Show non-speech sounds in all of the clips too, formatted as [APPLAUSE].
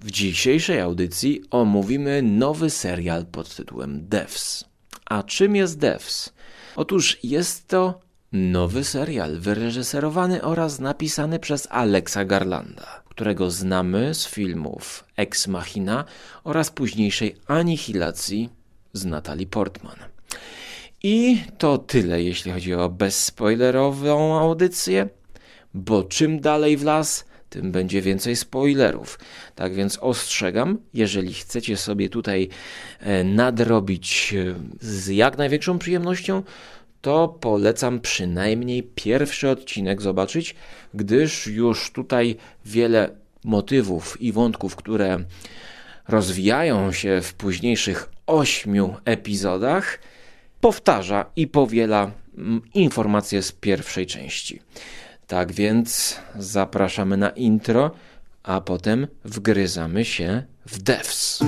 W dzisiejszej audycji omówimy nowy serial pod tytułem Devs. A czym jest Devs? Otóż jest to nowy serial wyreżyserowany oraz napisany przez Alexa Garlanda, którego znamy z filmów Ex Machina oraz późniejszej Anihilacji z Natalie Portman. I to tyle, jeśli chodzi o bezspoilerową audycję, bo czym dalej w las, tym będzie więcej spoilerów. Tak więc ostrzegam, jeżeli chcecie sobie tutaj e, nadrobić e, z jak największą przyjemnością, to polecam przynajmniej pierwszy odcinek zobaczyć, gdyż już tutaj wiele motywów i wątków, które rozwijają się w późniejszych ośmiu epizodach, powtarza i powiela mm, informacje z pierwszej części. Tak więc zapraszamy na intro, a potem wgryzamy się w devs.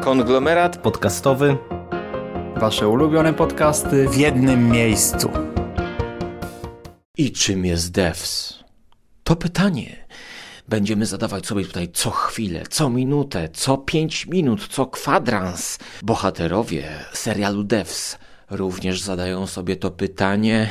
Konglomerat podcastowy. Wasze ulubione podcasty w jednym miejscu. I czym jest devs? To pytanie będziemy zadawać sobie tutaj co chwilę, co minutę, co pięć minut, co kwadrans. Bohaterowie serialu Devs również zadają sobie to pytanie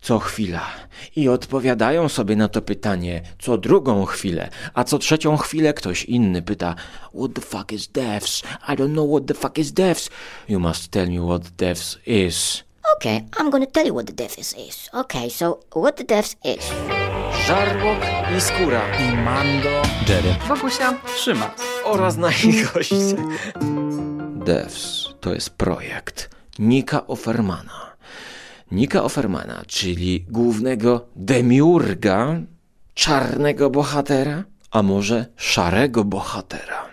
co chwila i odpowiadają sobie na to pytanie co drugą chwilę, a co trzecią chwilę ktoś inny pyta What the fuck is devs? I don't know what the fuck is devs. You must tell me what devs is. Okay, I'm gonna tell you what the devs is. Okay, so what the devs is. Żarłok i skóra I Mando. Jerry. Wokusia. Szymas. oraz nasi goście. Devs to jest projekt Nika Offermana. Nika Offermana, czyli głównego demiurga, czarnego bohatera, a może szarego bohatera.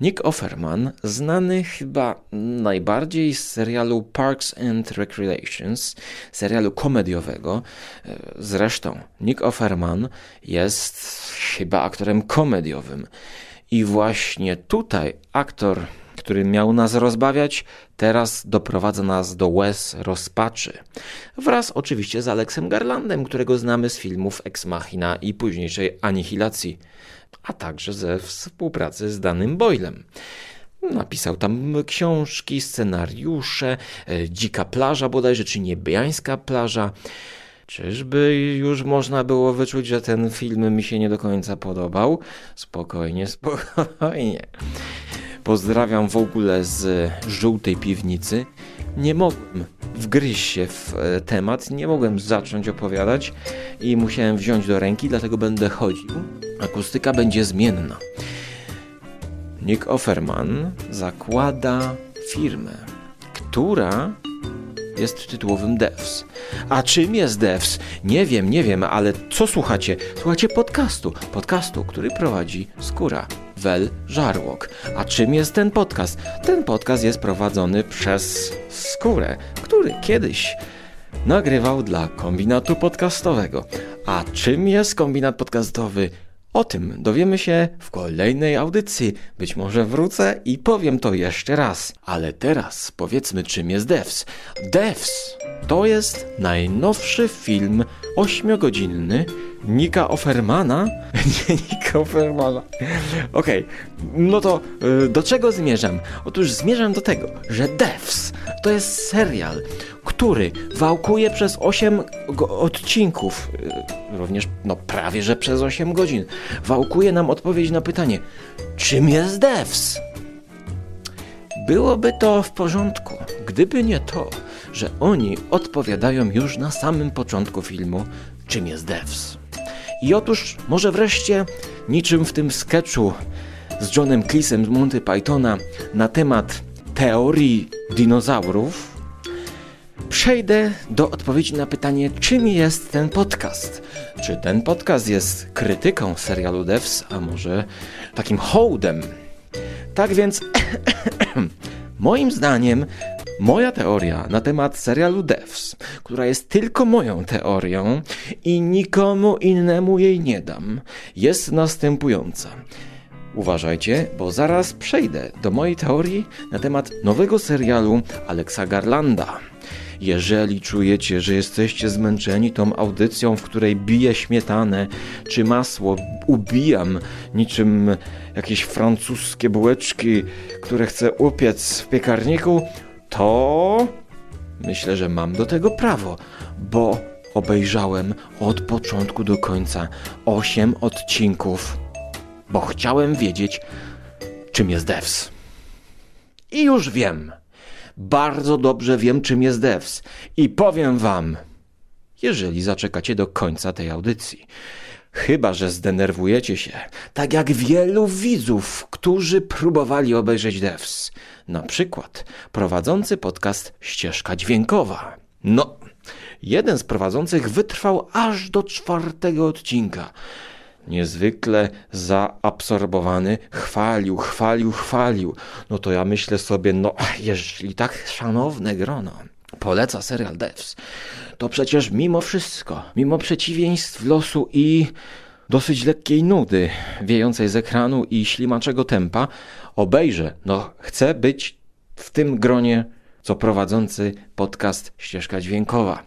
Nick Offerman, znany chyba najbardziej z serialu Parks and Recreations, serialu komediowego. Zresztą Nick Offerman jest chyba aktorem komediowym. I właśnie tutaj aktor, który miał nas rozbawiać, teraz doprowadza nas do łez rozpaczy. Wraz oczywiście z Alexem Garlandem, którego znamy z filmów Ex Machina i późniejszej Anihilacji, a także ze współpracy z danym Boylem. Napisał tam książki, scenariusze, e, Dzika plaża bodajże, czy Niebiańska plaża. Czyżby już można było wyczuć, że ten film mi się nie do końca podobał? Spokojnie, spokojnie. Pozdrawiam w ogóle z żółtej piwnicy. Nie mogłem wgryźć się w e, temat, nie mogłem zacząć opowiadać i musiałem wziąć do ręki, dlatego będę chodził. Akustyka będzie zmienna. Nick Offerman zakłada firmę, która jest tytułowym Devs. A czym jest Devs? Nie wiem, nie wiem, ale co słuchacie? Słuchacie podcastu. Podcastu, który prowadzi Skóra. Wel Żarłok. A czym jest ten podcast? Ten podcast jest prowadzony przez Skórę, który kiedyś nagrywał dla kombinatu podcastowego. A czym jest kombinat podcastowy? O tym dowiemy się w kolejnej audycji. Być może wrócę i powiem to jeszcze raz. Ale teraz powiedzmy, czym jest Devs. Devs to jest najnowszy film ośmiogodzinny Nika Offermana. [LAUGHS] Nie Nika Offermana. Okej, no to y, do czego zmierzam? Otóż zmierzam do tego, że Devs to jest serial, który wałkuje przez 8 go- odcinków, y, również no prawie że przez 8 godzin, wałkuje nam odpowiedź na pytanie, czym jest Devs? Byłoby to w porządku, gdyby nie to, że oni odpowiadają już na samym początku filmu, czym jest Devs. I otóż, może wreszcie, niczym w tym sketchu z Johnem Cleese'em z Monty Pythona na temat teorii dinozaurów, przejdę do odpowiedzi na pytanie, czym jest ten podcast. Czy ten podcast jest krytyką serialu Devs, a może takim hołdem? Tak więc, [COUGHS] moim zdaniem, moja teoria na temat serialu Devs, która jest tylko moją teorią i nikomu innemu jej nie dam, jest następująca. Uważajcie, bo zaraz przejdę do mojej teorii na temat nowego serialu Alexa Garlanda. Jeżeli czujecie, że jesteście zmęczeni tą audycją, w której biję śmietanę czy masło, ubijam niczym jakieś francuskie bułeczki, które chcę upiec w piekarniku, to myślę, że mam do tego prawo, bo obejrzałem od początku do końca 8 odcinków, bo chciałem wiedzieć, czym jest devs. I już wiem. Bardzo dobrze wiem, czym jest devs. I powiem wam, jeżeli zaczekacie do końca tej audycji. Chyba, że zdenerwujecie się, tak jak wielu widzów, którzy próbowali obejrzeć devs. Na przykład prowadzący podcast Ścieżka Dźwiękowa. No, jeden z prowadzących wytrwał aż do czwartego odcinka niezwykle zaabsorbowany, chwalił, chwalił, chwalił. No to ja myślę sobie, no jeśli tak szanowne grono poleca serial Devs, to przecież mimo wszystko, mimo przeciwieństw losu i dosyć lekkiej nudy wiejącej z ekranu i ślimaczego tempa, obejrzę. No, chcę być w tym gronie, co prowadzący podcast Ścieżka Dźwiękowa.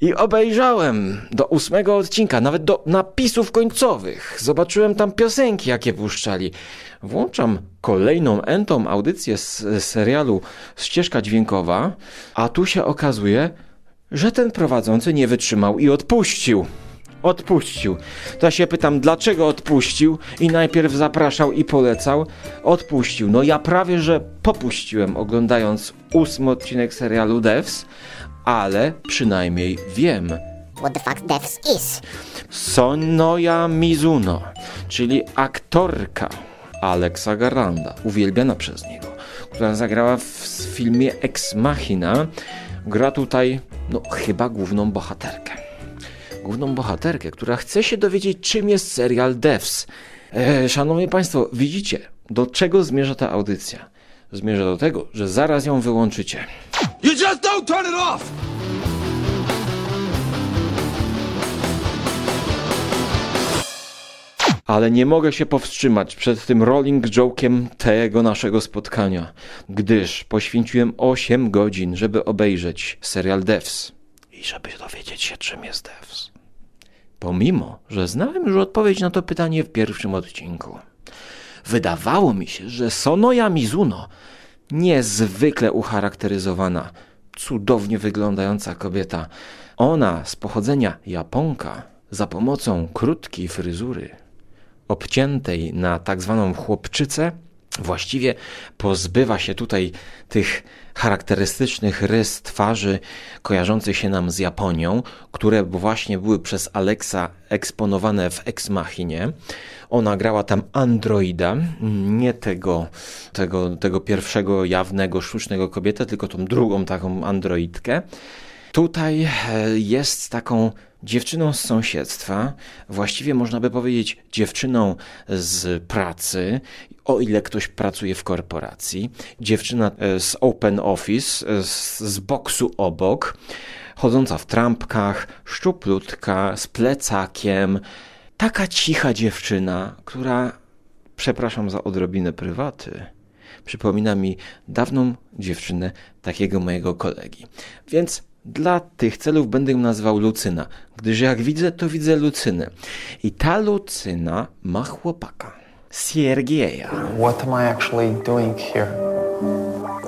I obejrzałem do ósmego odcinka, nawet do napisów końcowych. Zobaczyłem tam piosenki, jakie puszczali. Włączam kolejną entą audycję z serialu Ścieżka Dźwiękowa, a tu się okazuje, że ten prowadzący nie wytrzymał i odpuścił. Odpuścił. To ja się pytam, dlaczego odpuścił i najpierw zapraszał i polecał. Odpuścił. No ja prawie, że popuściłem oglądając ósmy odcinek serialu Devs, ale przynajmniej wiem. What the fuck devs is? Sonoya Mizuno, czyli aktorka Alexa Garlanda, uwielbiana przez niego, która zagrała w filmie Ex Machina, gra tutaj, no chyba główną bohaterkę. Główną bohaterkę, która chce się dowiedzieć, czym jest serial Devs. E, szanowni Państwo, widzicie, do czego zmierza ta audycja? Zmierza do tego, że zaraz ją wyłączycie. You just don't turn it off! Ale nie mogę się powstrzymać przed tym rolling joke'iem tego naszego spotkania, gdyż poświęciłem 8 godzin, żeby obejrzeć serial Devs i żeby dowiedzieć się, czym jest Devs. Pomimo, że znałem już odpowiedź na to pytanie w pierwszym odcinku. Wydawało mi się, że Sonoya Mizuno, niezwykle ucharakteryzowana, cudownie wyglądająca kobieta, ona z pochodzenia Japonka, za pomocą krótkiej fryzury, obciętej na tak zwaną chłopczycę, właściwie pozbywa się tutaj tych charakterystycznych rys twarzy kojarzących się nam z Japonią, które właśnie były przez Alexa eksponowane w Ex Machinie. Ona grała tam androida, nie tego, tego, tego pierwszego jawnego, sztucznego kobietę, tylko tą drugą taką androidkę. Tutaj e, jest taką dziewczyną z sąsiedztwa, właściwie można by powiedzieć dziewczyną z pracy, o ile ktoś pracuje w korporacji, dziewczyna e, z open office, e, z, boksu obok, chodząca w trampkach, szczuplutka, z plecakiem, taka cicha dziewczyna, która, przepraszam za odrobinę prywaty, przypomina mi dawną dziewczynę takiego mojego kolegi. Więc dla tych celów będę ją nazywał Lucyna, gdyż jak widzę, to widzę Lucynę. I ta Lucyna ma chłopaka, Siergieja. What am I actually doing here?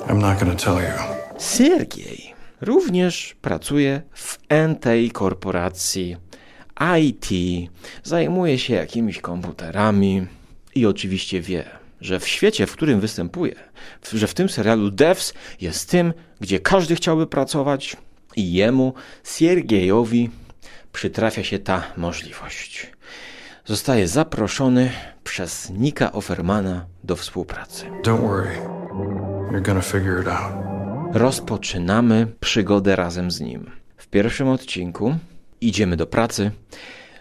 I'm not gonna tell you. Siergiej również pracuje w tej korporacji IT, zajmuje się jakimiś komputerami i oczywiście wie, że w świecie, w którym występuje, że w tym serialu Devs jest tym, gdzie każdy chciałby pracować i jemu, Siergiejowi, przytrafia się ta możliwość. Zostaje zaproszony przez Nika Offermana do współpracy. Don't worry. You're gonna figure it out. rozpoczynamy przygodę razem z nim. W pierwszym odcinku idziemy do pracy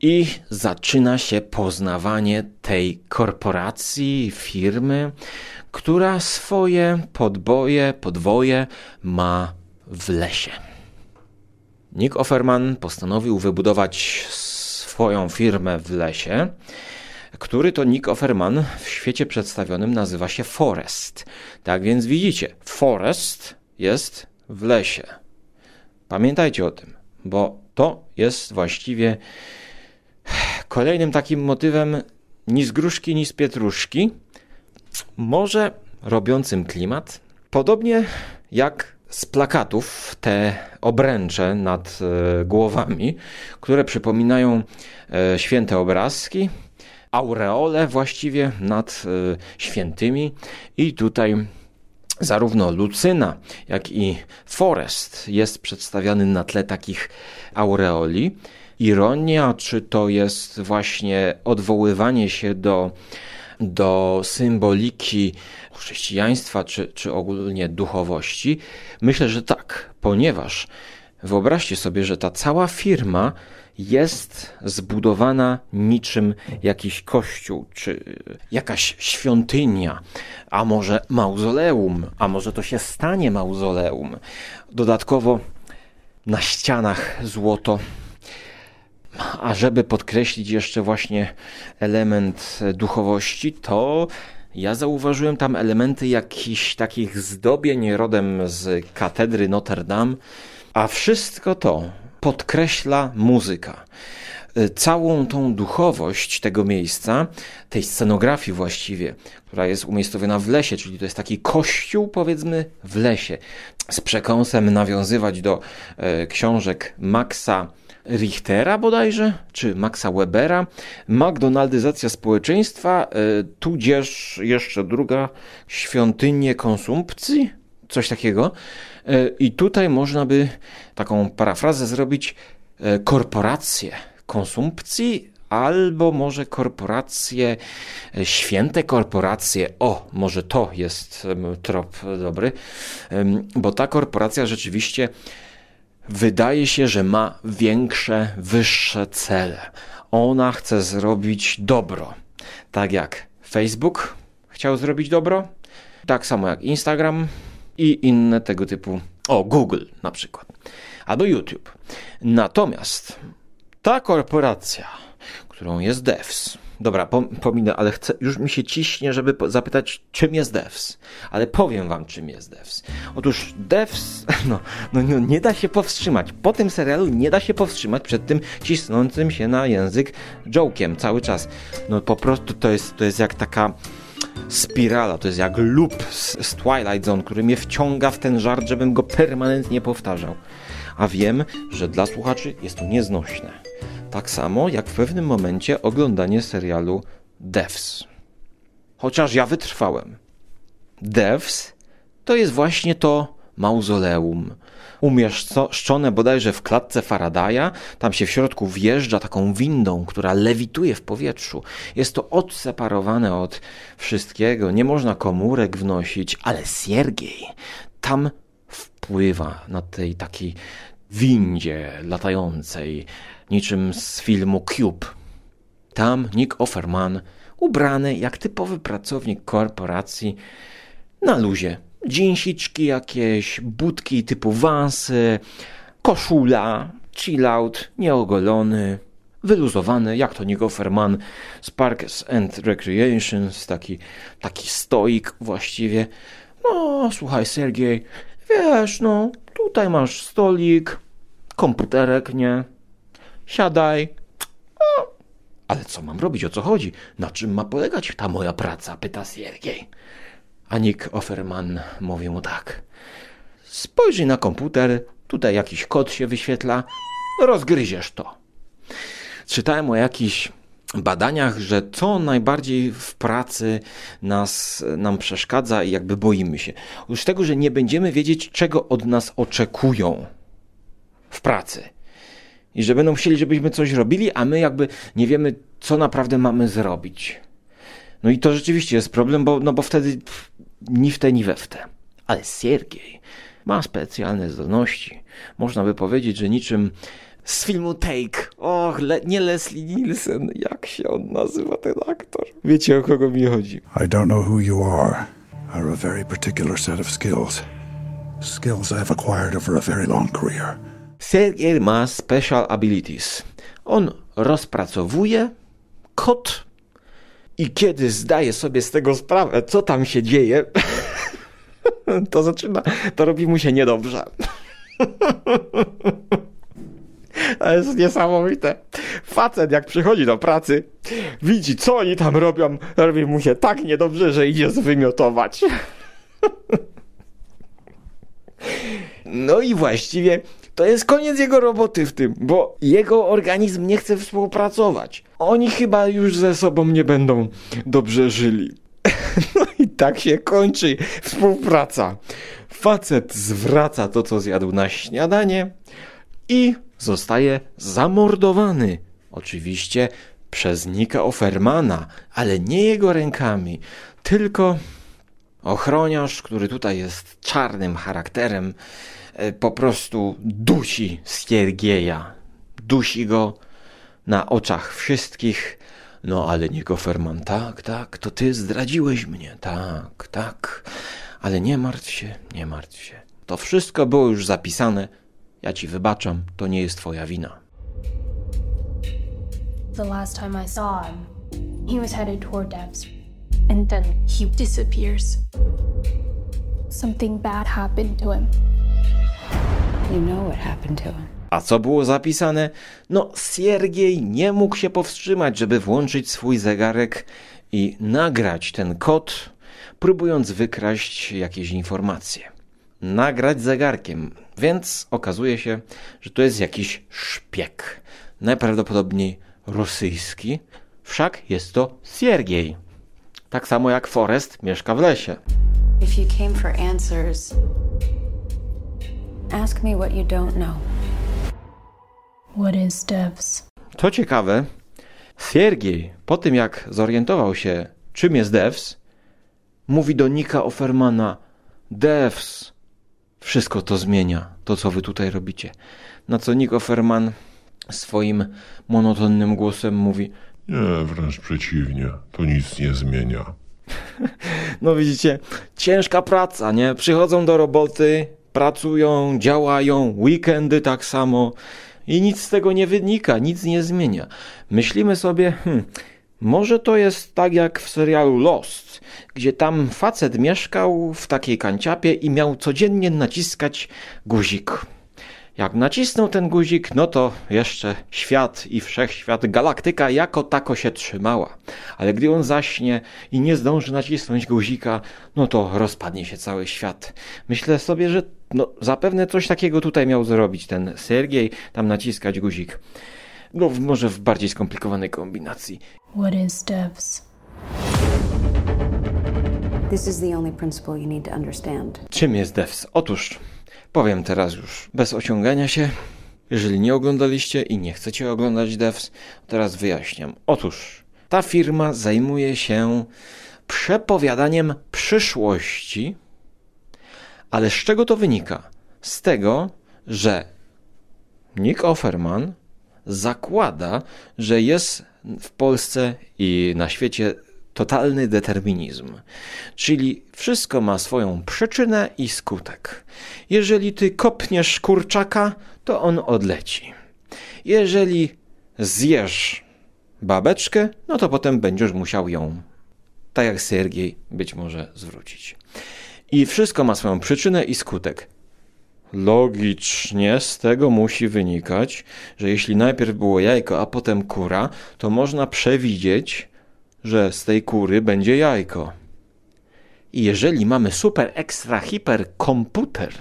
i zaczyna się poznawanie tej korporacji, firmy, która swoje podboje, podwoje ma w lesie. Nick Offerman postanowił wybudować swoją firmę w lesie, który to Nick Offerman w świecie przedstawionym nazywa się Forest. Tak więc widzicie, Forest jest w lesie. Pamiętajcie o tym, bo to jest właściwie kolejnym takim motywem ni z gruszki, ni z pietruszki, może robiącym klimat. Podobnie jak z plakatów te obręcze nad e, głowami, które przypominają e, święte obrazki, aureole właściwie nad e, świętymi i tutaj zarówno Lucyna, jak i Forest jest przedstawiany na tle takich aureoli. Ironia, czy to jest właśnie odwoływanie się do, do symboliki chrześcijaństwa, czy, czy ogólnie duchowości? Myślę, że tak, ponieważ wyobraźcie sobie, że ta cała firma jest zbudowana niczym jakiś kościół, czy jakaś świątynia, a może mauzoleum, a może to się stanie mauzoleum. Dodatkowo na ścianach złoto. A żeby podkreślić jeszcze właśnie element duchowości, to ja zauważyłem tam elementy jakichś takich zdobień rodem z katedry Notre Dame, a wszystko to podkreśla muzyka. Y, całą tą duchowość tego miejsca, tej scenografii właściwie, która jest umiejscowiona w lesie, czyli to jest taki kościół, powiedzmy, w lesie, z przekąsem nawiązywać do e, książek Maxa Richtera bodajże, czy Maxa Webera, McDonaldyzacja społeczeństwa, e, tudzież jeszcze druga, świątynie konsumpcji, coś takiego. E, I tutaj można by taką parafrazę zrobić e, korporacje konsumpcji albo może korporacje, święte korporacje. O, może to jest trop dobry, bo ta korporacja rzeczywiście wydaje się, że ma większe, wyższe cele. Ona chce zrobić dobro. Tak jak Facebook chciał zrobić dobro, tak samo jak Instagram, i inne tego typu, o Google na przykład, albo YouTube. Natomiast ta korporacja, którą jest Devs, dobra, pominę, ale chcę, już mi się ciśnie, żeby zapytać, czym jest Devs. Ale powiem wam, czym jest Devs. Otóż Devs, [LAUGHS] no, no, no nie da się powstrzymać. Po tym serialu nie da się powstrzymać przed tym cisnącym się na język joke'iem cały czas. No po prostu to jest, to jest jak taka spirala, to jest jak loop z, z Twilight Zone, który mnie wciąga w ten żart, żebym go permanentnie powtarzał. A wiem, że dla słuchaczy jest to nieznośne. Tak samo jak w pewnym momencie oglądanie serialu Devs. Chociaż ja wytrwałem. Devs to jest właśnie to mauzoleum, umieszczone bodajże w klatce Faradaya. Tam się w środku wjeżdża taką windą, która lewituje w powietrzu. Jest to odseparowane od wszystkiego. Nie można komórek wnosić, ale Siergiej tam wpływa na tej takiej windzie latającej, niczym z filmu Cube. Tam Nick Offerman, ubrany jak typowy pracownik korporacji, na luzie dżinsiczki jakieś, budki typu wansy, koszula, chillout, nieogolony, wyluzowany, jak to Nico Ferman z Parks and Recreations, taki, taki stoik właściwie. No, słuchaj Sergiej, wiesz, no, tutaj masz stolik, komputerek, nie? Siadaj. No, ale co mam robić, o co chodzi? Na czym ma polegać ta moja praca? pyta Siergiej. A Nick Offerman mówi mu tak. Spojrzyj na komputer, tutaj jakiś kod się wyświetla, rozgryziesz to. Czytałem o jakichś badaniach, że co najbardziej w pracy nas, nam przeszkadza i jakby boimy się. Już tego, że nie będziemy wiedzieć, czego od nas oczekują w pracy. I że będą chcieli, żebyśmy coś robili, a my jakby nie wiemy, co naprawdę mamy zrobić. No i to rzeczywiście jest problem, bo, no bo wtedy ni w te, ni we w te. Ale Siergiej ma specjalne zdolności. Można by powiedzieć, że niczym z filmu Take. Och, le, nie Leslie Nielsen. Jak się on nazywa, ten aktor? Wiecie, o kogo mi chodzi. I don't know who you are. Are a very particular set of skills. Skills acquired over a very long career. Sergiej ma special abilities. On rozpracowuje kod i kiedy zdaje sobie z tego sprawę, co tam się dzieje, [LAUGHS] to zaczyna, to robi mu się niedobrze. [LAUGHS] To jest niesamowite. Facet jak przychodzi do pracy, widzi co oni tam robią, robi mu się tak niedobrze, że idzie zwymiotować. [LAUGHS] No i właściwie to jest koniec jego roboty w tym, bo jego organizm nie chce współpracować. Oni chyba już ze sobą nie będą dobrze żyli. [LAUGHS] No i tak się kończy współpraca. Facet zwraca to, co zjadł na śniadanie i zostaje zamordowany. Oczywiście przez Nika Offermana, ale nie jego rękami, tylko ochroniarz, który tutaj jest czarnym charakterem, po prostu dusi Siergieja. Dusi go na oczach wszystkich. No ale Nick Offerman, tak, tak, to ty zdradziłeś mnie, tak, tak. Ale nie martw się, nie martw się. To wszystko było już zapisane. Ja ci wybaczam, to nie jest twoja wina. The last time I saw him, he was headed toward Devs. And then he disappears. Something bad happened to him. You know what happened to him. A co było zapisane? No, Siergiej nie mógł się powstrzymać, żeby włączyć swój zegarek i nagrać ten kod, próbując wykraść jakieś informacje. Nagrać zegarkiem, więc okazuje się, że to jest jakiś szpieg. Najprawdopodobniej rosyjski, wszak jest to Siergiej. Tak samo jak Forrest mieszka w lesie. If you came for answers, ask me what you don't know. What is Devs? Co ciekawe, Siergiej, po tym jak zorientował się, czym jest Devs, mówi do Nika Offermana: Devs, wszystko to zmienia, to co wy tutaj robicie. Na co Nick Offerman swoim monotonnym głosem mówi: Nie, wręcz przeciwnie. To nic nie zmienia. No widzicie, ciężka praca, nie? Przychodzą do roboty, pracują, działają, weekendy tak samo i nic z tego nie wynika, nic nie zmienia. Myślimy sobie, hmm, może to jest tak jak w serialu Lost, gdzie tam facet mieszkał w takiej kanciapie i miał codziennie naciskać guzik. Jak nacisnął ten guzik, no to jeszcze świat i wszechświat, galaktyka jako tako się trzymała. Ale gdy on zaśnie i nie zdąży nacisnąć guzika, no to rozpadnie się cały świat. Myślę sobie, że no, zapewne coś takiego tutaj miał zrobić ten Sergiej, tam naciskać guzik. No, może w bardziej skomplikowanej kombinacji. What is Devs? This is the only principle you need to understand. Czym jest devs? Otóż powiem teraz już bez ociągania się. Jeżeli nie oglądaliście i nie chcecie oglądać devs, teraz wyjaśniam. Otóż ta firma zajmuje się przepowiadaniem przyszłości, ale z czego to wynika? Z tego, że Nick Offerman zakłada, że jest w Polsce i na świecie totalny determinizm. Czyli wszystko ma swoją przyczynę i skutek. Jeżeli ty kopniesz kurczaka, to on odleci. Jeżeli zjesz babeczkę, no to potem będziesz musiał ją, tak jak Sergiej, być może zwrócić. I wszystko ma swoją przyczynę i skutek. Logicznie z tego musi wynikać, że jeśli najpierw było jajko, a potem kura, to można przewidzieć, że z tej kury będzie jajko. I jeżeli mamy super ekstra hiper komputer,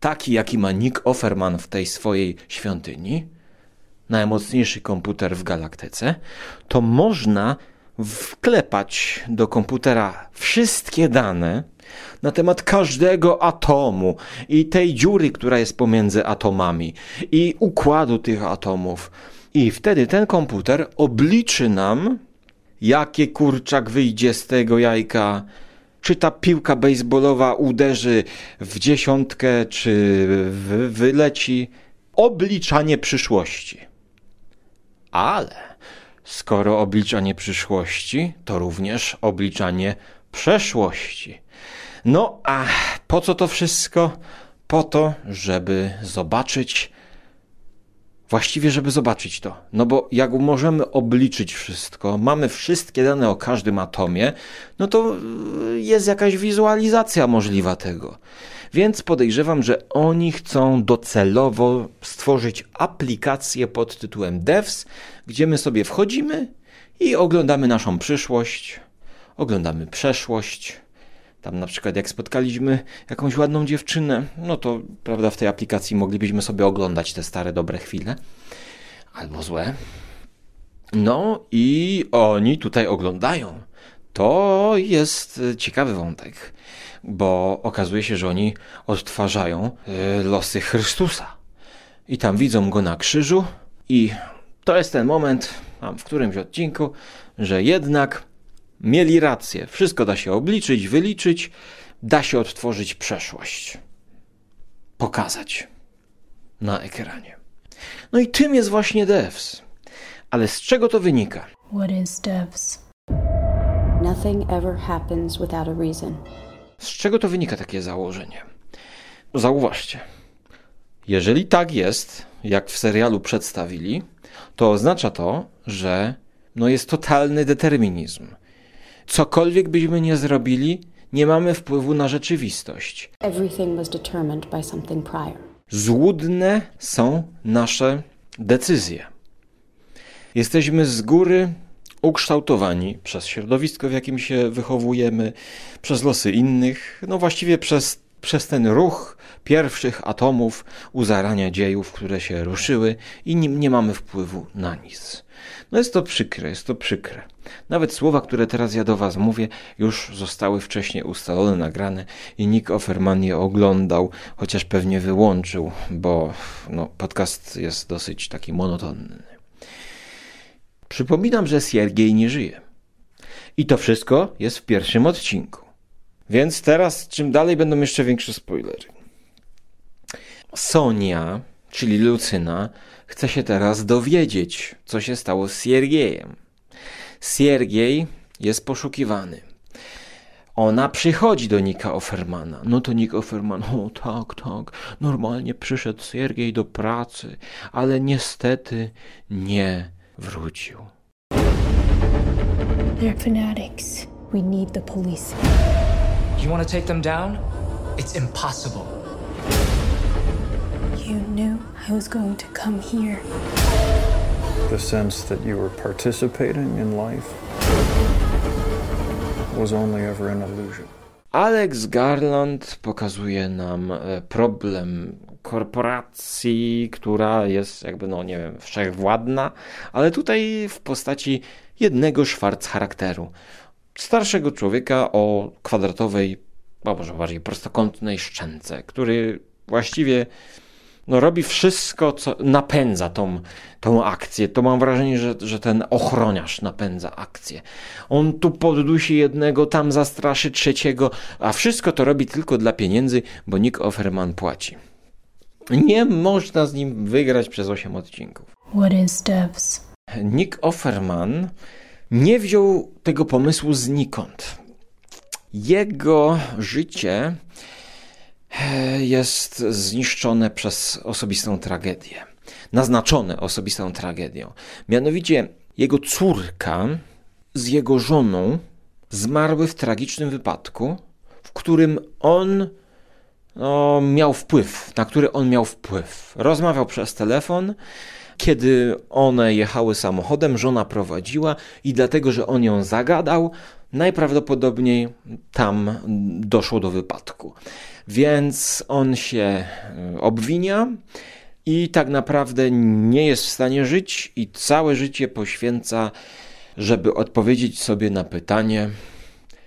taki jaki ma Nick Offerman w tej swojej świątyni, najmocniejszy komputer w galaktyce, to można wklepać do komputera wszystkie dane na temat każdego atomu i tej dziury, która jest pomiędzy atomami i układu tych atomów. I wtedy ten komputer obliczy nam, jakie kurczak wyjdzie z tego jajka, czy ta piłka baseballowa uderzy w dziesiątkę, czy wyleci. Obliczanie przyszłości. Ale skoro obliczanie przyszłości, to również obliczanie przeszłości. No a po co to wszystko? Po to, żeby zobaczyć, właściwie, żeby zobaczyć to. No bo jak możemy obliczyć wszystko, mamy wszystkie dane o każdym atomie, no to y, jest jakaś wizualizacja możliwa tego. Więc podejrzewam, że oni chcą docelowo stworzyć aplikację pod tytułem Devs, gdzie my sobie wchodzimy i oglądamy naszą przyszłość, oglądamy przeszłość. Tam na przykład jak spotkaliśmy jakąś ładną dziewczynę, no to prawda w tej aplikacji moglibyśmy sobie oglądać te stare dobre chwile albo złe. No i oni tutaj oglądają. To jest ciekawy wątek, bo okazuje się, że oni odtwarzają y, losy Chrystusa. I tam widzą go na krzyżu, i to jest ten moment, tam w którymś odcinku, że jednak mieli rację. Wszystko da się obliczyć, wyliczyć, da się odtworzyć przeszłość. Pokazać na ekranie. No i tym jest właśnie devs. Ale z czego to wynika? What is devs? Nothing ever happens without a reason. Z czego to wynika takie założenie? Zauważcie. Jeżeli tak jest, jak w serialu przedstawili, to oznacza to, że no jest totalny determinizm. Cokolwiek byśmy nie zrobili, nie mamy wpływu na rzeczywistość. Złudne są nasze decyzje. Jesteśmy z góry ukształtowani przez środowisko, w jakim się wychowujemy, przez losy innych, no właściwie przez, przez ten ruch pierwszych atomów u zarania dziejów, które się ruszyły i nie, mamy wpływu na nic. No jest to przykre, jest to przykre. Nawet słowa, które teraz ja do Was mówię, już zostały wcześniej ustalone, nagrane i Nick Offerman je oglądał, chociaż pewnie wyłączył, bo no, podcast jest dosyć taki monotonny. Przypominam, że Siergiej nie żyje. I to wszystko jest w pierwszym odcinku. Więc teraz, czym dalej, będą jeszcze większe spoilery. Sonia, czyli Lucyna, chce się teraz dowiedzieć, co się stało z Siergiejem. Siergiej jest poszukiwany. Ona przychodzi do Nika Offermana. No to Nick Offerman, o tak, tak, normalnie przyszedł Siergiej do pracy, ale niestety nie wrócił. They're fanatics. We need the police. You want to take them down? It's impossible. You knew I was going to come here. The sense that you were participating in life was only ever an illusion. Alex Garland pokazuje nam e, problem korporacji, która jest jakby, no nie wiem, wszechwładna, ale tutaj w postaci jednego szwarc charakteru. Starszego człowieka o kwadratowej, a może bardziej prostokątnej szczęce, który właściwie no, robi wszystko, co napędza tą, tą akcję. To mam wrażenie, że, że ten ochroniarz napędza akcję. On tu poddusi jednego, tam zastraszy trzeciego, a wszystko to robi tylko dla pieniędzy, bo Nick Offerman płaci. Nie można z nim wygrać przez 8 odcinków. What is devs? Nick Offerman nie wziął tego pomysłu znikąd. Jego życie e, jest zniszczone przez osobistą tragedię. Naznaczone osobistą tragedią. Mianowicie jego córka z jego żoną zmarły w tragicznym wypadku, w którym on no, miał wpływ, na który on miał wpływ. Rozmawiał przez telefon, kiedy one jechały samochodem, żona prowadziła i dlatego, że on ją zagadał, najprawdopodobniej tam doszło do wypadku. Więc on się e, obwinia i tak naprawdę nie jest w stanie żyć i całe życie poświęca, żeby odpowiedzieć sobie na pytanie,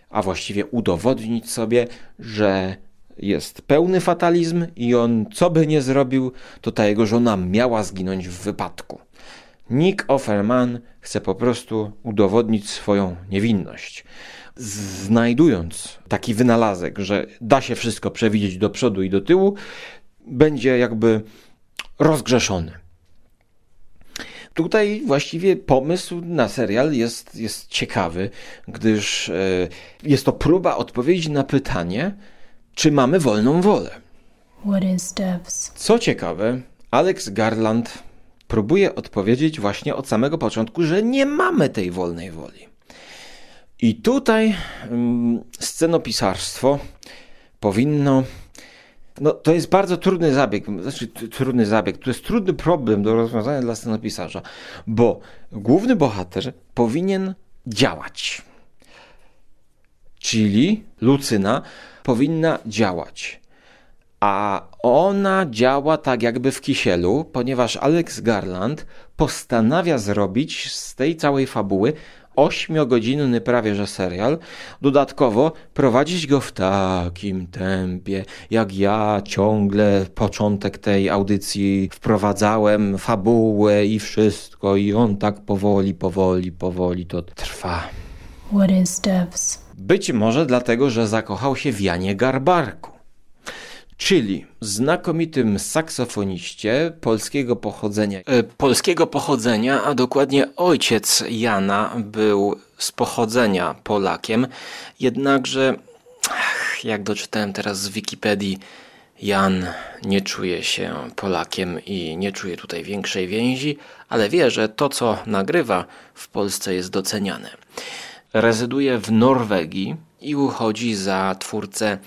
a właściwie udowodnić sobie, że jest pełny fatalizm i on co by nie zrobił, to ta jego żona miała zginąć w wypadku. Nick Offerman chce po prostu udowodnić swoją niewinność. Znajdując taki wynalazek, że da się wszystko przewidzieć do przodu i do tyłu, będzie jakby rozgrzeszony. Tutaj właściwie pomysł na serial jest, jest ciekawy, gdyż e, jest to próba odpowiedzi na pytanie, czy mamy wolną wolę. What is devs? Co ciekawe, Alex Garland próbuje odpowiedzieć właśnie od samego początku, że nie mamy tej wolnej woli. I tutaj mm, scenopisarstwo powinno no, to jest bardzo trudny zabieg, znaczy trudny zabieg, to jest trudny problem do rozwiązania dla scenopisarza, bo główny bohater powinien działać. Czyli Lucyna powinna działać. A ona działa tak jakby w kisielu, ponieważ Alex Garland postanawia zrobić z tej całej fabuły ośmiogodzinny prawie że serial, dodatkowo prowadzić go w takim tempie, jak ja ciągle początek tej audycji wprowadzałem fabułę i wszystko i on tak powoli, powoli, powoli to trwa. What is Devs? Być może dlatego, że zakochał się w Janie Garbarku czyli znakomitym saksofoniście polskiego pochodzenia. E, polskiego pochodzenia, a dokładnie ojciec Jana był z pochodzenia Polakiem, jednakże, ach, jak doczytałem teraz z Wikipedii, Jan nie czuje się Polakiem i nie czuje tutaj większej więzi, ale wie, że to, co nagrywa w Polsce jest doceniane. Rezyduje w Norwegii i uchodzi za twórcę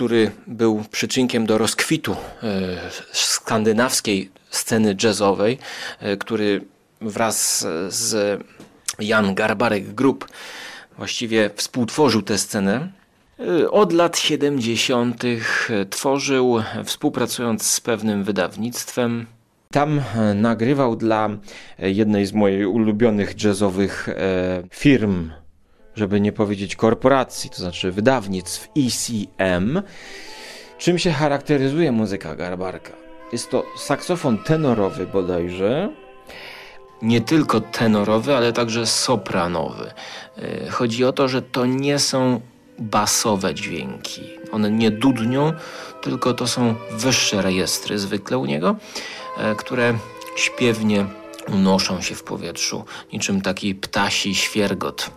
który był przyczynkiem do rozkwitu e, skandynawskiej sceny jazzowej, e, który wraz z Jan Garbarek Group właściwie współtworzył tę scenę. E, od lat 70. tworzył, współpracując z pewnym wydawnictwem. Tam nagrywał dla jednej z moich ulubionych jazzowych firm żeby nie powiedzieć korporacji, to znaczy wydawnictw ECM. Czym się charakteryzuje muzyka Garbarka? Jest to saksofon tenorowy bodajże, nie tylko tenorowy, ale także sopranowy. E, chodzi o to, że to nie są basowe dźwięki. One nie dudnią, tylko to są wyższe rejestry zwykle u niego, e, które śpiewnie unoszą się w powietrzu, niczym taki ptasi świergot.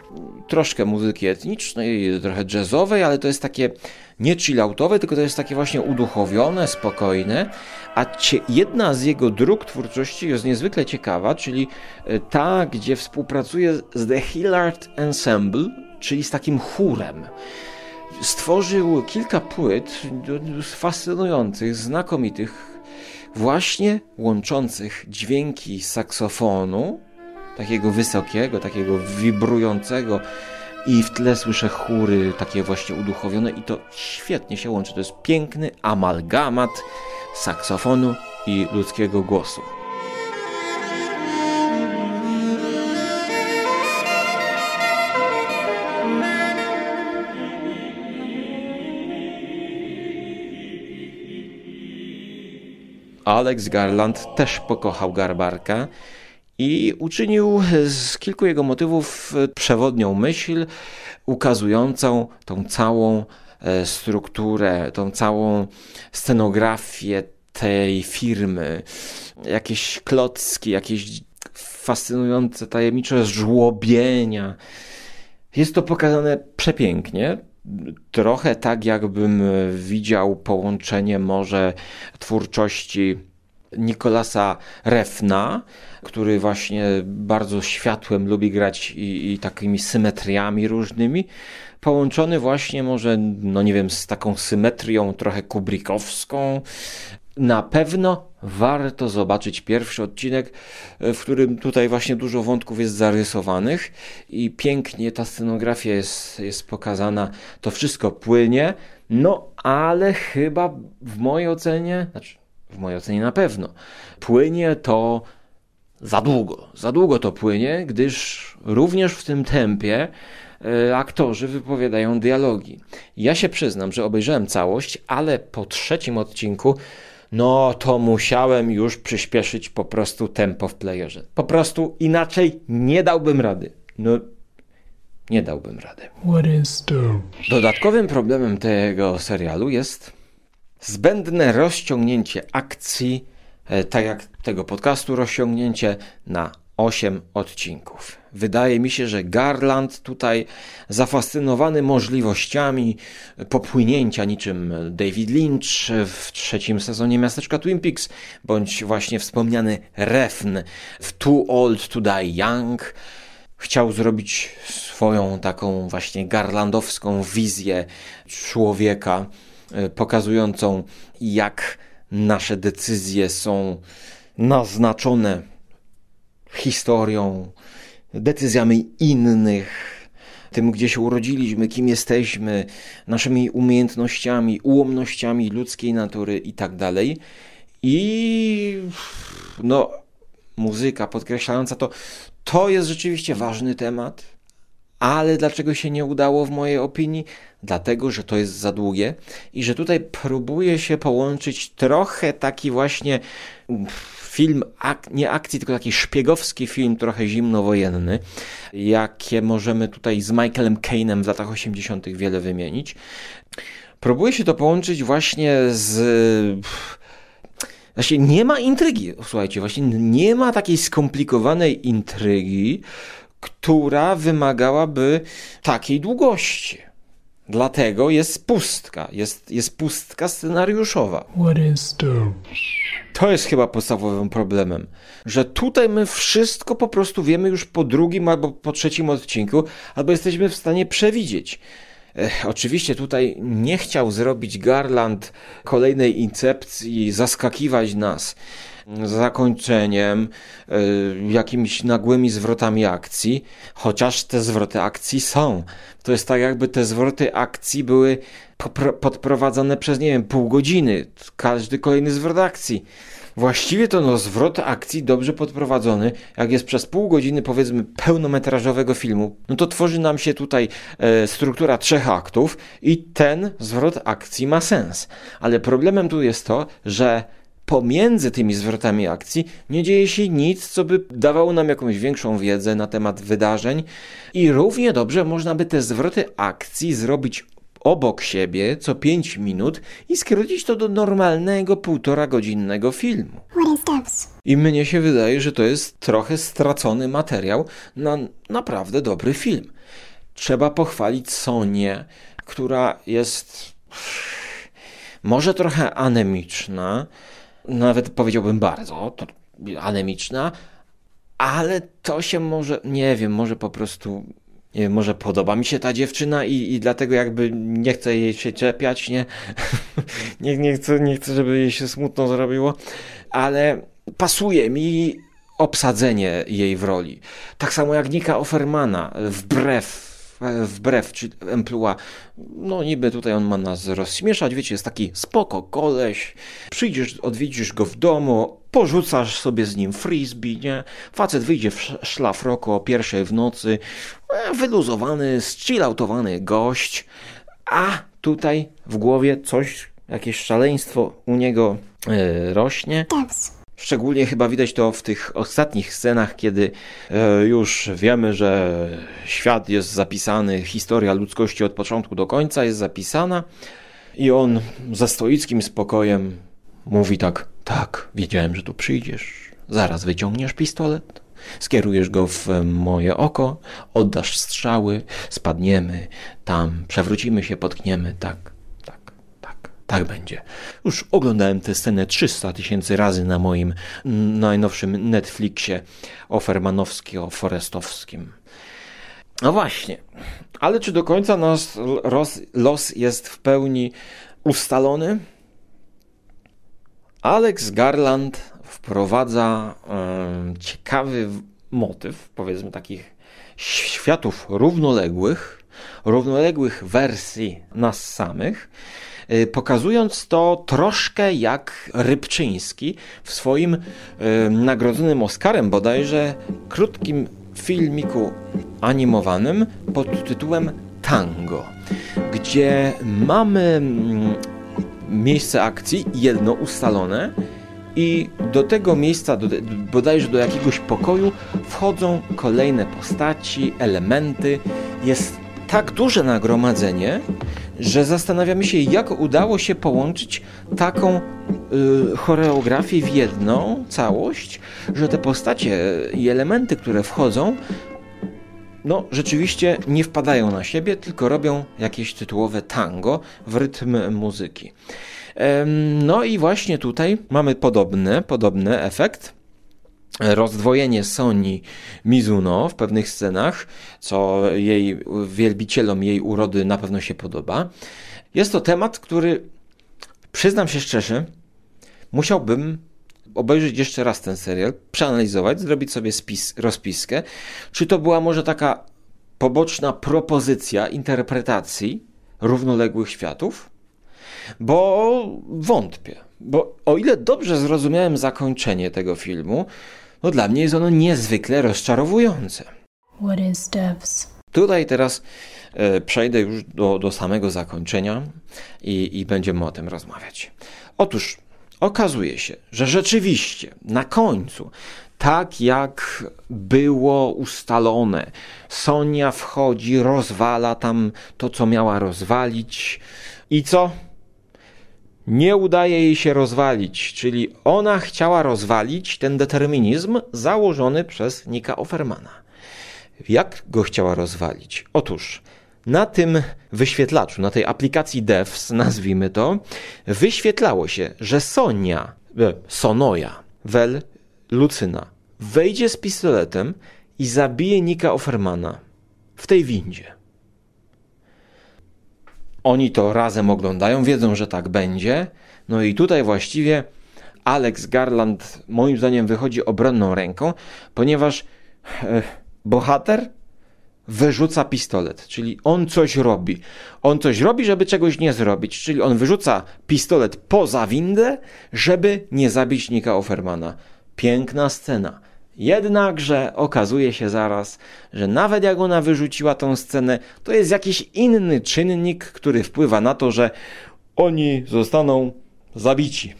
Troszkę muzyki etnicznej, trochę jazzowej, ale to jest takie nie chilloutowe, tylko to jest takie właśnie uduchowione, spokojne. A jedna z jego dróg twórczości jest niezwykle ciekawa, czyli e, ta, gdzie współpracuje z The Hillard Ensemble, czyli z takim chórem stworzył kilka płyt fascynujących, znakomitych, właśnie łączących dźwięki saksofonu, takiego wysokiego, takiego wibrującego i w tle słyszę chóry takie właśnie uduchowione i to świetnie się łączy. To jest piękny amalgamat saksofonu i ludzkiego głosu. Alex Garland też pokochał Garbarka i uczynił z kilku jego motywów przewodnią myśl, ukazującą tą całą e, strukturę, tą całą scenografię tej firmy. Jakieś klocki, jakieś fascynujące, tajemnicze żłobienia. Jest to pokazane przepięknie trochę tak, jakbym widział połączenie może twórczości Nikolasa Refna, który właśnie bardzo światłem lubi grać i, i, takimi symetriami różnymi, połączony właśnie może, no nie wiem, z taką symetrią trochę kubrikowską, na pewno warto zobaczyć pierwszy odcinek, w którym tutaj właśnie dużo wątków jest zarysowanych i pięknie ta scenografia jest, jest pokazana. To wszystko płynie, no ale chyba w mojej ocenie, znaczy w mojej ocenie na pewno, płynie to za długo. Za długo to płynie, gdyż również w tym tempie e, aktorzy wypowiadają dialogi. Ja się przyznam, że obejrzałem całość, ale po trzecim odcinku no to musiałem już przyspieszyć po prostu tempo w playerze. Po prostu inaczej nie dałbym rady. No, nie dałbym rady. Dodatkowym problemem tego serialu jest zbędne rozciągnięcie akcji, e, tak jak tego podcastu rozciągnięcie na 8 odcinków. Wydaje mi się, że Garland tutaj zafascynowany możliwościami popłynięcia niczym David Lynch w trzecim sezonie Miasteczka Twin Peaks, bądź właśnie wspomniany Refn w Too Old to Die Young, chciał zrobić swoją taką właśnie garlandowską wizję człowieka, e, pokazującą, jak nasze decyzje są naznaczone historią, decyzjami innych, tym, gdzie się urodziliśmy, kim jesteśmy, naszymi umiejętnościami, ułomnościami ludzkiej natury i tak dalej. I no, muzyka podkreślająca to, to jest rzeczywiście ważny temat. Ale dlaczego się nie udało w mojej opinii? Dlatego, że to jest za długie i że tutaj próbuje się połączyć trochę taki właśnie film, ak nie akcji, tylko taki szpiegowski film, trochę zimnowojenny, jakie możemy tutaj z Michaelem Cainem w latach 80. wiele wymienić. Próbuje się to połączyć właśnie z. Właśnie nie ma intrygi, słuchajcie, właśnie nie ma takiej skomplikowanej intrygi, która wymagałaby takiej długości. Dlatego jest pustka, jest, jest pustka scenariuszowa. What is To jest chyba podstawowym problemem, że tutaj my wszystko po prostu wiemy już po drugim albo po trzecim odcinku, albo jesteśmy w stanie przewidzieć. Ech, oczywiście tutaj nie chciał zrobić Garland kolejnej incepcji, zaskakiwać nas zakończeniem, y, jakimiś nagłymi zwrotami akcji, chociaż te zwroty akcji są. To jest tak, jakby te zwroty akcji były podprowadzone przez, nie wiem, pół godziny. Każdy kolejny zwrot akcji. Właściwie to no, zwrot akcji dobrze podprowadzony, jak jest przez pół godziny powiedzmy pełnometrażowego filmu, no to tworzy nam się tutaj e, struktura trzech aktów i ten zwrot akcji ma sens. Ale problemem tu jest to, że pomiędzy tymi zwrotami akcji nie dzieje się nic, co by dawało nam jakąś większą wiedzę na temat wydarzeń i równie dobrze można by te zwroty akcji zrobić obok siebie co 5 minut i skrócić to do normalnego półtora godzinnego filmu. I mnie się wydaje, że to jest trochę stracony materiał na naprawdę dobry film. Trzeba pochwalić Sonię, która jest może trochę anemiczna, nawet powiedziałbym bardzo anemiczna, ale to się może, nie wiem, może po prostu, nie wiem, może podoba mi się ta dziewczyna i, i dlatego jakby nie chcę jej się czepiać, nie? [LAUGHS] nie, nie, chcę, nie chcę, żeby jej się smutno zrobiło, ale pasuje mi obsadzenie jej w roli. Tak samo jak Nika Offermana, wbrew wbrew czy emplua, no niby tutaj on ma nas rozśmieszać, wiecie, jest taki spoko koleś, przyjdziesz, odwiedzisz go w domu, porzucasz sobie z nim frisbee, nie? Facet wyjdzie w szlafroku o pierwszej w nocy, e, wyluzowany, zchilloutowany gość, a tutaj w głowie coś, jakieś szaleństwo u niego yy, rośnie. Szczególnie chyba widać to w tych ostatnich scenach, kiedy e, już wiemy, że świat jest zapisany, historia ludzkości od początku do końca jest zapisana i on ze stoickim spokojem mówi tak, tak, wiedziałem, że tu przyjdziesz, zaraz wyciągniesz pistolet, skierujesz go w moje oko, oddasz strzały, spadniemy tam, przewrócimy się, potkniemy, tak, tak będzie. Już oglądałem tę scenę 300 tysięcy razy na moim najnowszym Netflixie ofermanowsko-forestowskim. No właśnie, ale czy do końca nasz los, jest w pełni ustalony? Alex Garland wprowadza um, ciekawy motyw, powiedzmy takich światów równoległych, równoległych wersji nas samych, pokazując to troszkę jak Rybczyński w swoim y, nagrodzonym Oscarem bodajże krótkim filmiku animowanym pod tytułem Tango, gdzie mamy mm, miejsce akcji jedno ustalone i do tego miejsca, do, bodajże do jakiegoś pokoju, wchodzą kolejne postaci, elementy. Jest tak duże nagromadzenie, że zastanawiamy się, jak udało się połączyć taką y, choreografię w jedną całość, że te postacie i elementy, które wchodzą, no rzeczywiście nie wpadają na siebie, tylko robią jakieś tytułowe tango w rytm muzyki. No i właśnie tutaj mamy podobny, podobny efekt rozdwojenie Soni Mizuno w pewnych scenach, co jej wielbicielom jej urody na pewno się podoba. Jest to temat, który Przyznam się szczerze, musiałbym obejrzeć jeszcze raz ten serial, przeanalizować, zrobić sobie spis, rozpiskę, czy to była może taka poboczna propozycja interpretacji równoległych światów, bo wątpię. Bo o ile dobrze zrozumiałem zakończenie tego filmu, no dla mnie jest ono niezwykle rozczarowujące. What is devs? Tutaj teraz e, przejdę już do, do samego zakończenia i, i będziemy o tym rozmawiać. Otóż okazuje się, że rzeczywiście na końcu, tak jak było ustalone, Sonia wchodzi, rozwala tam to, co miała rozwalić i co? Nie udaje jej się rozwalić, czyli ona chciała rozwalić ten determinizm założony przez Nika Offermana. Jak go chciała rozwalić? Otóż na tym wyświetlaczu, na tej aplikacji DEVS, nazwijmy to, wyświetlało się, że Sonia, e, Sonoja, Wel, Lucyna, wejdzie z pistoletem i zabije Nika Offermana w tej windzie. Oni to razem oglądają, wiedzą, że tak będzie. No i tutaj właściwie Alex Garland moim zdaniem wychodzi obronną ręką, ponieważ e, bohater wyrzuca pistolet, czyli on coś robi. On coś robi, żeby czegoś nie zrobić, czyli on wyrzuca pistolet poza windę, żeby nie zabić Nika Offermana. Piękna scena. Jednakże okazuje się zaraz, że nawet jak ona wyrzuciła tą scenę, to jest jakiś inny czynnik, który wpływa na to, że oni zostaną zabici.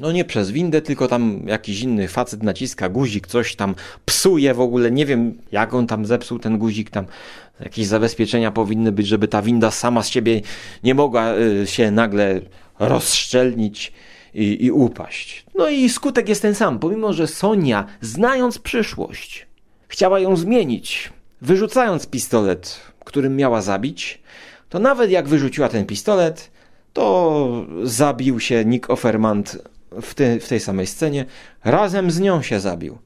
No nie przez windę, tylko tam jakiś inny facet naciska guzik, coś tam psuje w ogóle. Nie wiem, jak on tam zepsuł ten guzik. Tam jakieś zabezpieczenia powinny być, żeby ta winda sama z siebie nie mogła y, się nagle rozszczelnić i, i upaść. No i skutek jest ten sam, pomimo że Sonia, znając przyszłość, chciała ją zmienić, wyrzucając pistolet, którym miała zabić, to nawet jak wyrzuciła ten pistolet, to zabił się Nick Offermant w, te, w tej samej scenie, razem z nią się zabił.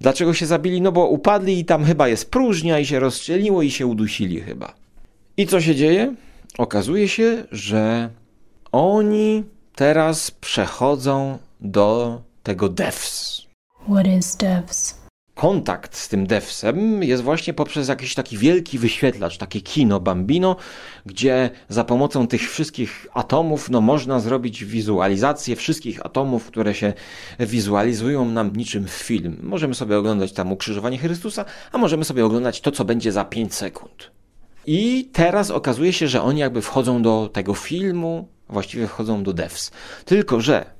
Dlaczego się zabili? No bo upadli i tam chyba jest próżnia i się rozstrzeliło i się udusili chyba. I co się dzieje? Okazuje się, że oni teraz przechodzą do tego devs. What is devs? Kontakt z tym devsem jest właśnie poprzez jakiś taki wielki wyświetlacz, takie kino Bambino, gdzie za pomocą tych wszystkich atomów no, można zrobić wizualizację wszystkich atomów, które się wizualizują nam niczym w film. Możemy sobie oglądać tam ukrzyżowanie Chrystusa, a możemy sobie oglądać to, co będzie za 5 sekund. I teraz okazuje się, że oni jakby wchodzą do tego filmu, właściwie wchodzą do devs. Tylko, że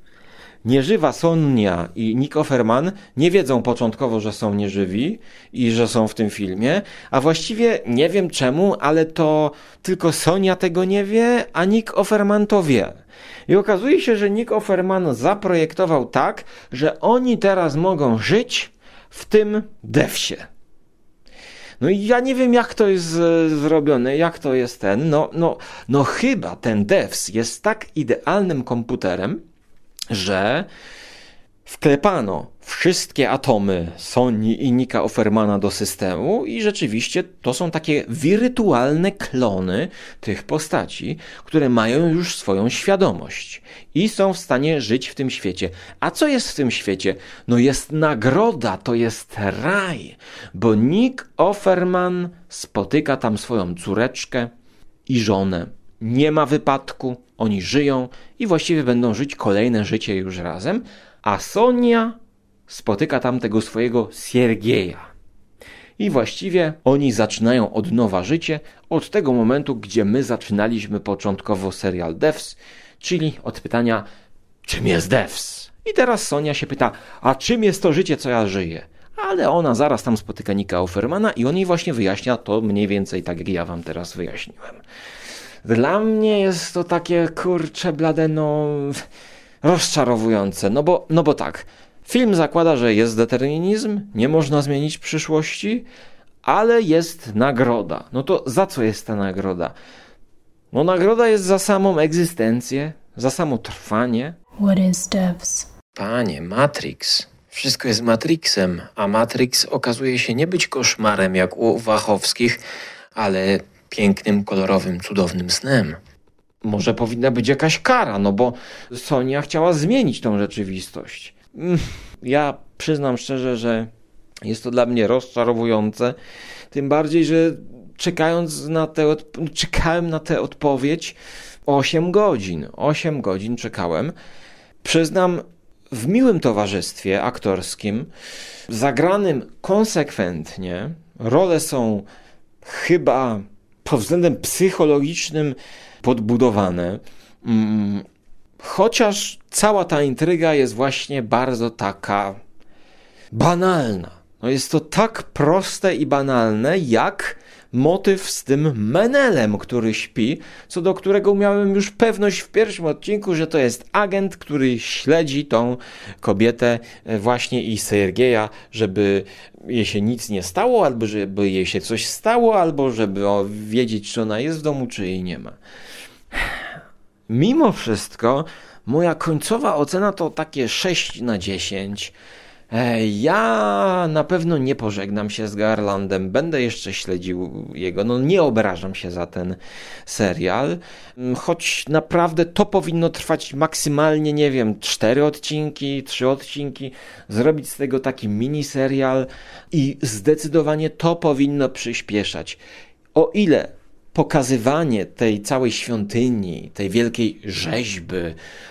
nieżywa Sonia i Nick Offerman nie wiedzą początkowo, że są nieżywi i że są w tym filmie, a właściwie nie wiem czemu, ale to tylko Sonia tego nie wie, a Nick Offerman to wie. I okazuje się, że Nick Offerman zaprojektował tak, że oni teraz mogą żyć w tym devsie. No i ja nie wiem, jak to jest e, zrobione, jak to jest ten. No, no, no chyba ten devs jest tak idealnym komputerem, że wklepano wszystkie atomy Soni i Nika Offermana do systemu i rzeczywiście to są takie wirtualne klony tych postaci, które mają już swoją świadomość i są w stanie żyć w tym świecie. A co jest w tym świecie? No jest nagroda, to jest raj, bo Nick Offerman spotyka tam swoją córeczkę i żonę. Nie ma wypadku, oni żyją i właściwie będą żyć kolejne życie już razem, a Sonia spotyka tam tego swojego Siergieja. I właściwie oni zaczynają od nowa życie, od tego momentu, gdzie my zaczynaliśmy początkowo serial Devs, czyli od pytania, czym jest Devs? I teraz Sonia się pyta, a czym jest to życie, co ja żyję? Ale ona zaraz tam spotyka Nika Offermana i on jej właśnie wyjaśnia to mniej więcej tak, jak ja wam teraz wyjaśniłem. Dla mnie jest to takie, kurcze blade, no rozczarowujące, no bo, no bo tak, film zakłada, że jest determinizm, nie można zmienić przyszłości, ale jest nagroda. No to za co jest ta nagroda? No nagroda jest za samą egzystencję, za samo trwanie. What is devs? Panie, Matrix. Wszystko jest Matrixem, a Matrix okazuje się nie być koszmarem jak u Wachowskich, ale pięknym, kolorowym, cudownym snem. może powinna być jakaś kara, no bo Sonia chciała zmienić tą rzeczywistość. Mm, ja przyznam szczerze, że jest to dla mnie rozczarowujące, tym bardziej, że czekając na tę, czekałem na tę odpowiedź 8 godzin. 8 godzin czekałem. Przyznam, w miłym towarzystwie aktorskim, zagranym konsekwentnie. Role są chyba pod względem psychologicznym podbudowane. Mm, chociaż cała ta intryga jest właśnie bardzo taka banalna. No jest to tak proste i banalne, jak motyw z tym Menelem, który śpi, co do którego miałem już pewność w pierwszym odcinku, że to jest agent, który śledzi tą kobietę e, właśnie i Sergeja, żeby jej się nic nie stało, albo żeby jej się coś stało, albo żeby wiedzieć, czy ona jest w domu, czy jej nie ma. Mimo wszystko, moja końcowa ocena to takie 6 na 10. E, ja na pewno nie pożegnam się z Garlandem, będę jeszcze śledził jego. No nie obrażam się za ten serial, mm, choć naprawdę to powinno trwać maksymalnie, nie wiem, cztery odcinki, trzy odcinki, zrobić z tego taki mini serial i zdecydowanie to powinno przyspieszać. O ile pokazywanie tej całej świątyni, tej wielkiej rzeźby,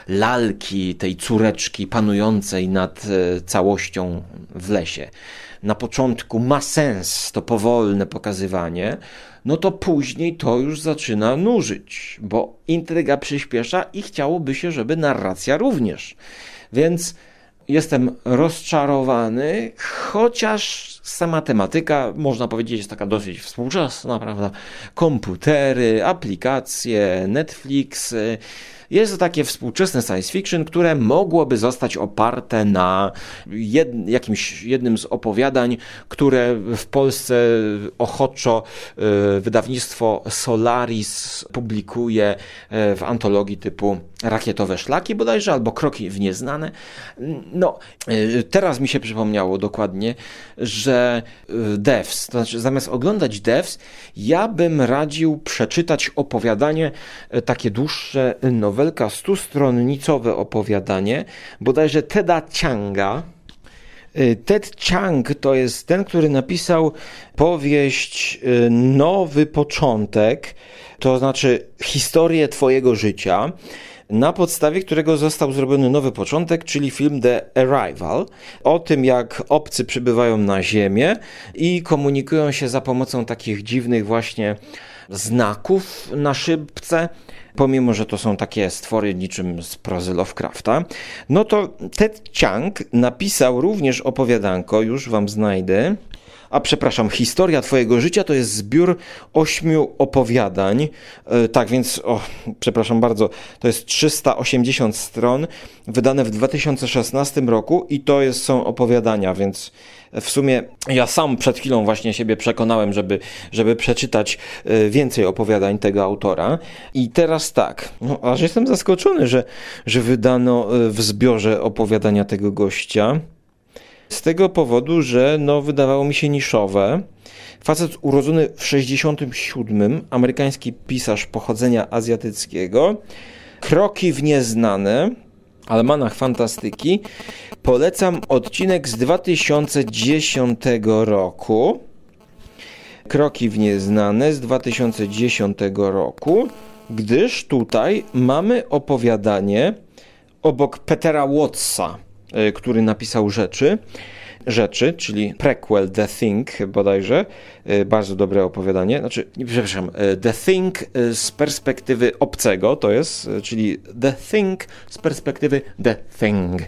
lalki, tej córeczki panującej nad e, całością w lesie. Na początku ma sens to powolne pokazywanie, no to później to już zaczyna nużyć, bo intryga przyspiesza i chciałoby się, żeby narracja również. Więc jestem rozczarowany, chociaż sama tematyka, można powiedzieć, jest taka dosyć współczesna, prawda? Komputery, aplikacje, Netflix, jest to takie współczesne science fiction, które mogłoby zostać oparte na jed, jakimś jednym z opowiadań, które w Polsce ochoczo y, wydawnictwo Solaris publikuje y, w antologii typu Rakietowe Szlaki bodajże, albo Kroki w Nieznane. No, y, teraz mi się przypomniało dokładnie, że Devs, to znaczy zamiast oglądać Devs, ja bym radził przeczytać opowiadanie takie dłuższe, nowelka stustronnicowe opowiadanie, bodajże Teda Changa. Y, Ted Chang to jest ten, który napisał powieść y, Nowy Początek, to znaczy historię Twojego życia, na podstawie którego został zrobiony nowy początek, czyli film The Arrival, o tym jak obcy przybywają na Ziemię i komunikują się za pomocą takich dziwnych właśnie znaków na szybce pomimo że to są takie stwory niczym z prozy Lovecrafta, no to Ted Chiang napisał również opowiadanko, już wam znajdę, a przepraszam, historia Twojego życia to jest zbiór ośmiu opowiadań. E, tak więc, o, przepraszam bardzo, to jest 380 stron, wydane w 2016 roku i to jest, są opowiadania, więc w sumie ja sam przed chwilą właśnie siebie przekonałem, żeby, żeby przeczytać e, więcej opowiadań tego autora. I teraz tak, no, aż jestem zaskoczony, że, że wydano e, w zbiorze opowiadania tego gościa. Z tego powodu, że no, wydawało mi się niszowe. Facet urodzony w 67, amerykański pisarz pochodzenia azjatyckiego. Kroki w nieznane, Almanach Fantastyki. Polecam odcinek z 2010 roku. Kroki w nieznane z 2010 roku, gdyż tutaj mamy opowiadanie obok Petera Wattsa który napisał rzeczy, rzeczy, czyli prequel The Thing bodajże, e, bardzo dobre opowiadanie, znaczy, przepraszam, e, The Thing z perspektywy obcego to jest, czyli The Thing z perspektywy The Thing.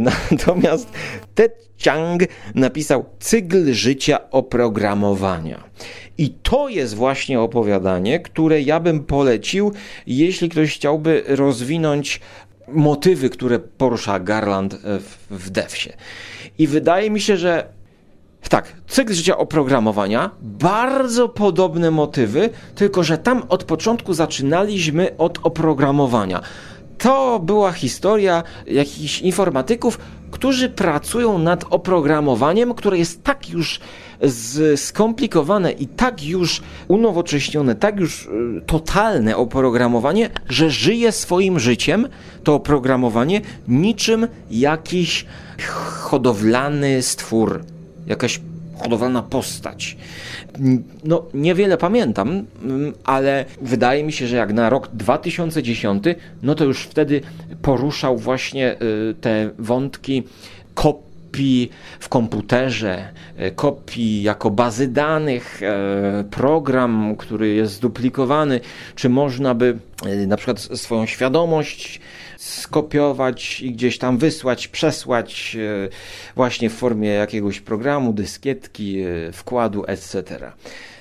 [LAUGHS] Natomiast Ted Chiang napisał Cykl życia oprogramowania. I to jest właśnie opowiadanie, które ja bym polecił, jeśli ktoś chciałby rozwinąć motywy, które porusza Garland w, w Devsie. I wydaje mi się, że tak, cykl życia oprogramowania, bardzo podobne motywy, tylko że tam od początku zaczynaliśmy od oprogramowania. To była historia jakichś informatyków, którzy pracują nad oprogramowaniem, które jest tak już skomplikowane i tak już unowocześnione, tak już y, totalne oprogramowanie, że żyje swoim życiem to oprogramowanie niczym jakiś hodowlany stwór, jakaś hodowlana postać. No, niewiele pamiętam, mm, ale wydaje mi się, że jak na rok 2010, no to już wtedy poruszał właśnie y, te wątki kopii w komputerze, y, kopii jako bazy danych, y, program, który jest zduplikowany, czy można by na przykład swoją świadomość skopiować i gdzieś tam wysłać, przesłać e, właśnie w formie jakiegoś programu, dyskietki, e, wkładu, etc.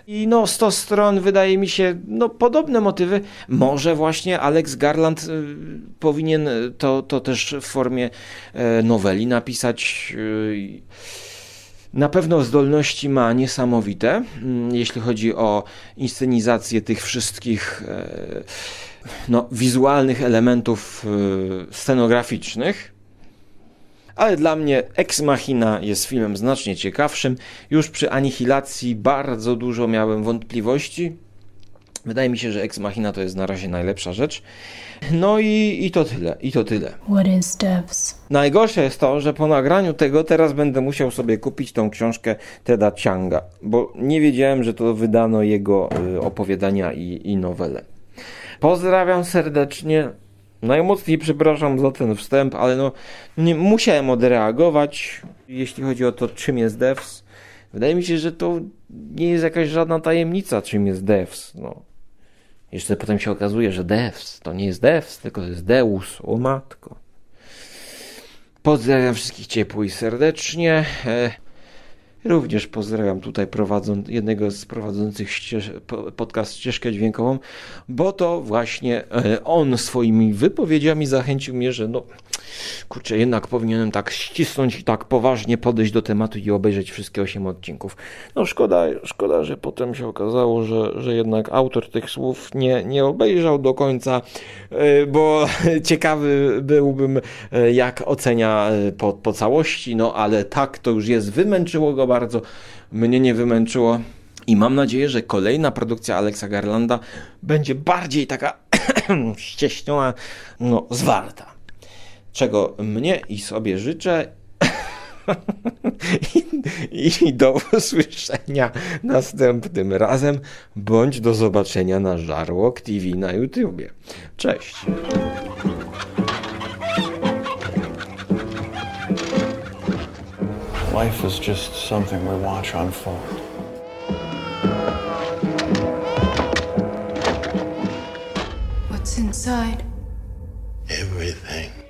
I no 100 stron wydaje mi się, no podobne motywy. Może właśnie Alex Garland y, powinien to, to też w formie noweli napisać. Na pewno zdolności ma niesamowite, mm, jeśli chodzi o inscenizację tych wszystkich no, wizualnych elementów y, scenograficznych. Ale dla mnie Ex Machina jest filmem znacznie ciekawszym. Już przy Anihilacji bardzo dużo miałem wątpliwości. Wydaje mi się, że Ex Machina to jest na razie najlepsza rzecz. No i, i to tyle, i to tyle. What is devs? Najgorsze jest to, że po nagraniu tego teraz będę musiał sobie kupić tą książkę Teda Chianga, bo nie wiedziałem, że to wydano jego y, opowiadania i, i nowele. Pozdrawiam serdecznie. Najmocniej przepraszam za ten wstęp, ale no nie, musiałem odreagować, jeśli chodzi o to, czym jest devs. Wydaje mi się, że to nie jest jakaś żadna tajemnica, czym jest devs. No. Jeszcze potem się okazuje, że devs to nie jest devs, tylko to jest deus, o matko. Pozdrawiam wszystkich ciepło i serdecznie. Również pozdrawiam tutaj jednego z prowadzących ścież, podcast Ścieżkę Dźwiękową, bo to właśnie e, on swoimi wypowiedziami zachęcił mnie, że no kurczę, jednak powinienem tak ścisnąć i tak poważnie podejść do tematu i obejrzeć wszystkie 8 odcinków. No szkoda, szkoda, że potem się okazało, że, że jednak autor tych słów nie, nie obejrzał do końca, e, bo [LAUGHS] ciekawy byłbym, e, jak ocenia po, po całości, no ale tak to już jest, wymęczyło go bardzo mnie nie wymęczyło. I mam nadzieję, że kolejna produkcja Alexa Garlanda będzie bardziej taka [CLEARS THROAT] ścieśniona, no, zwarta. Czego mnie i sobie życzę. [LAUGHS] I, I do usłyszenia następnym razem, bądź do zobaczenia na Żarłok TV na YouTubie. Cześć! Life is just something we watch unfold. What's inside? Everything.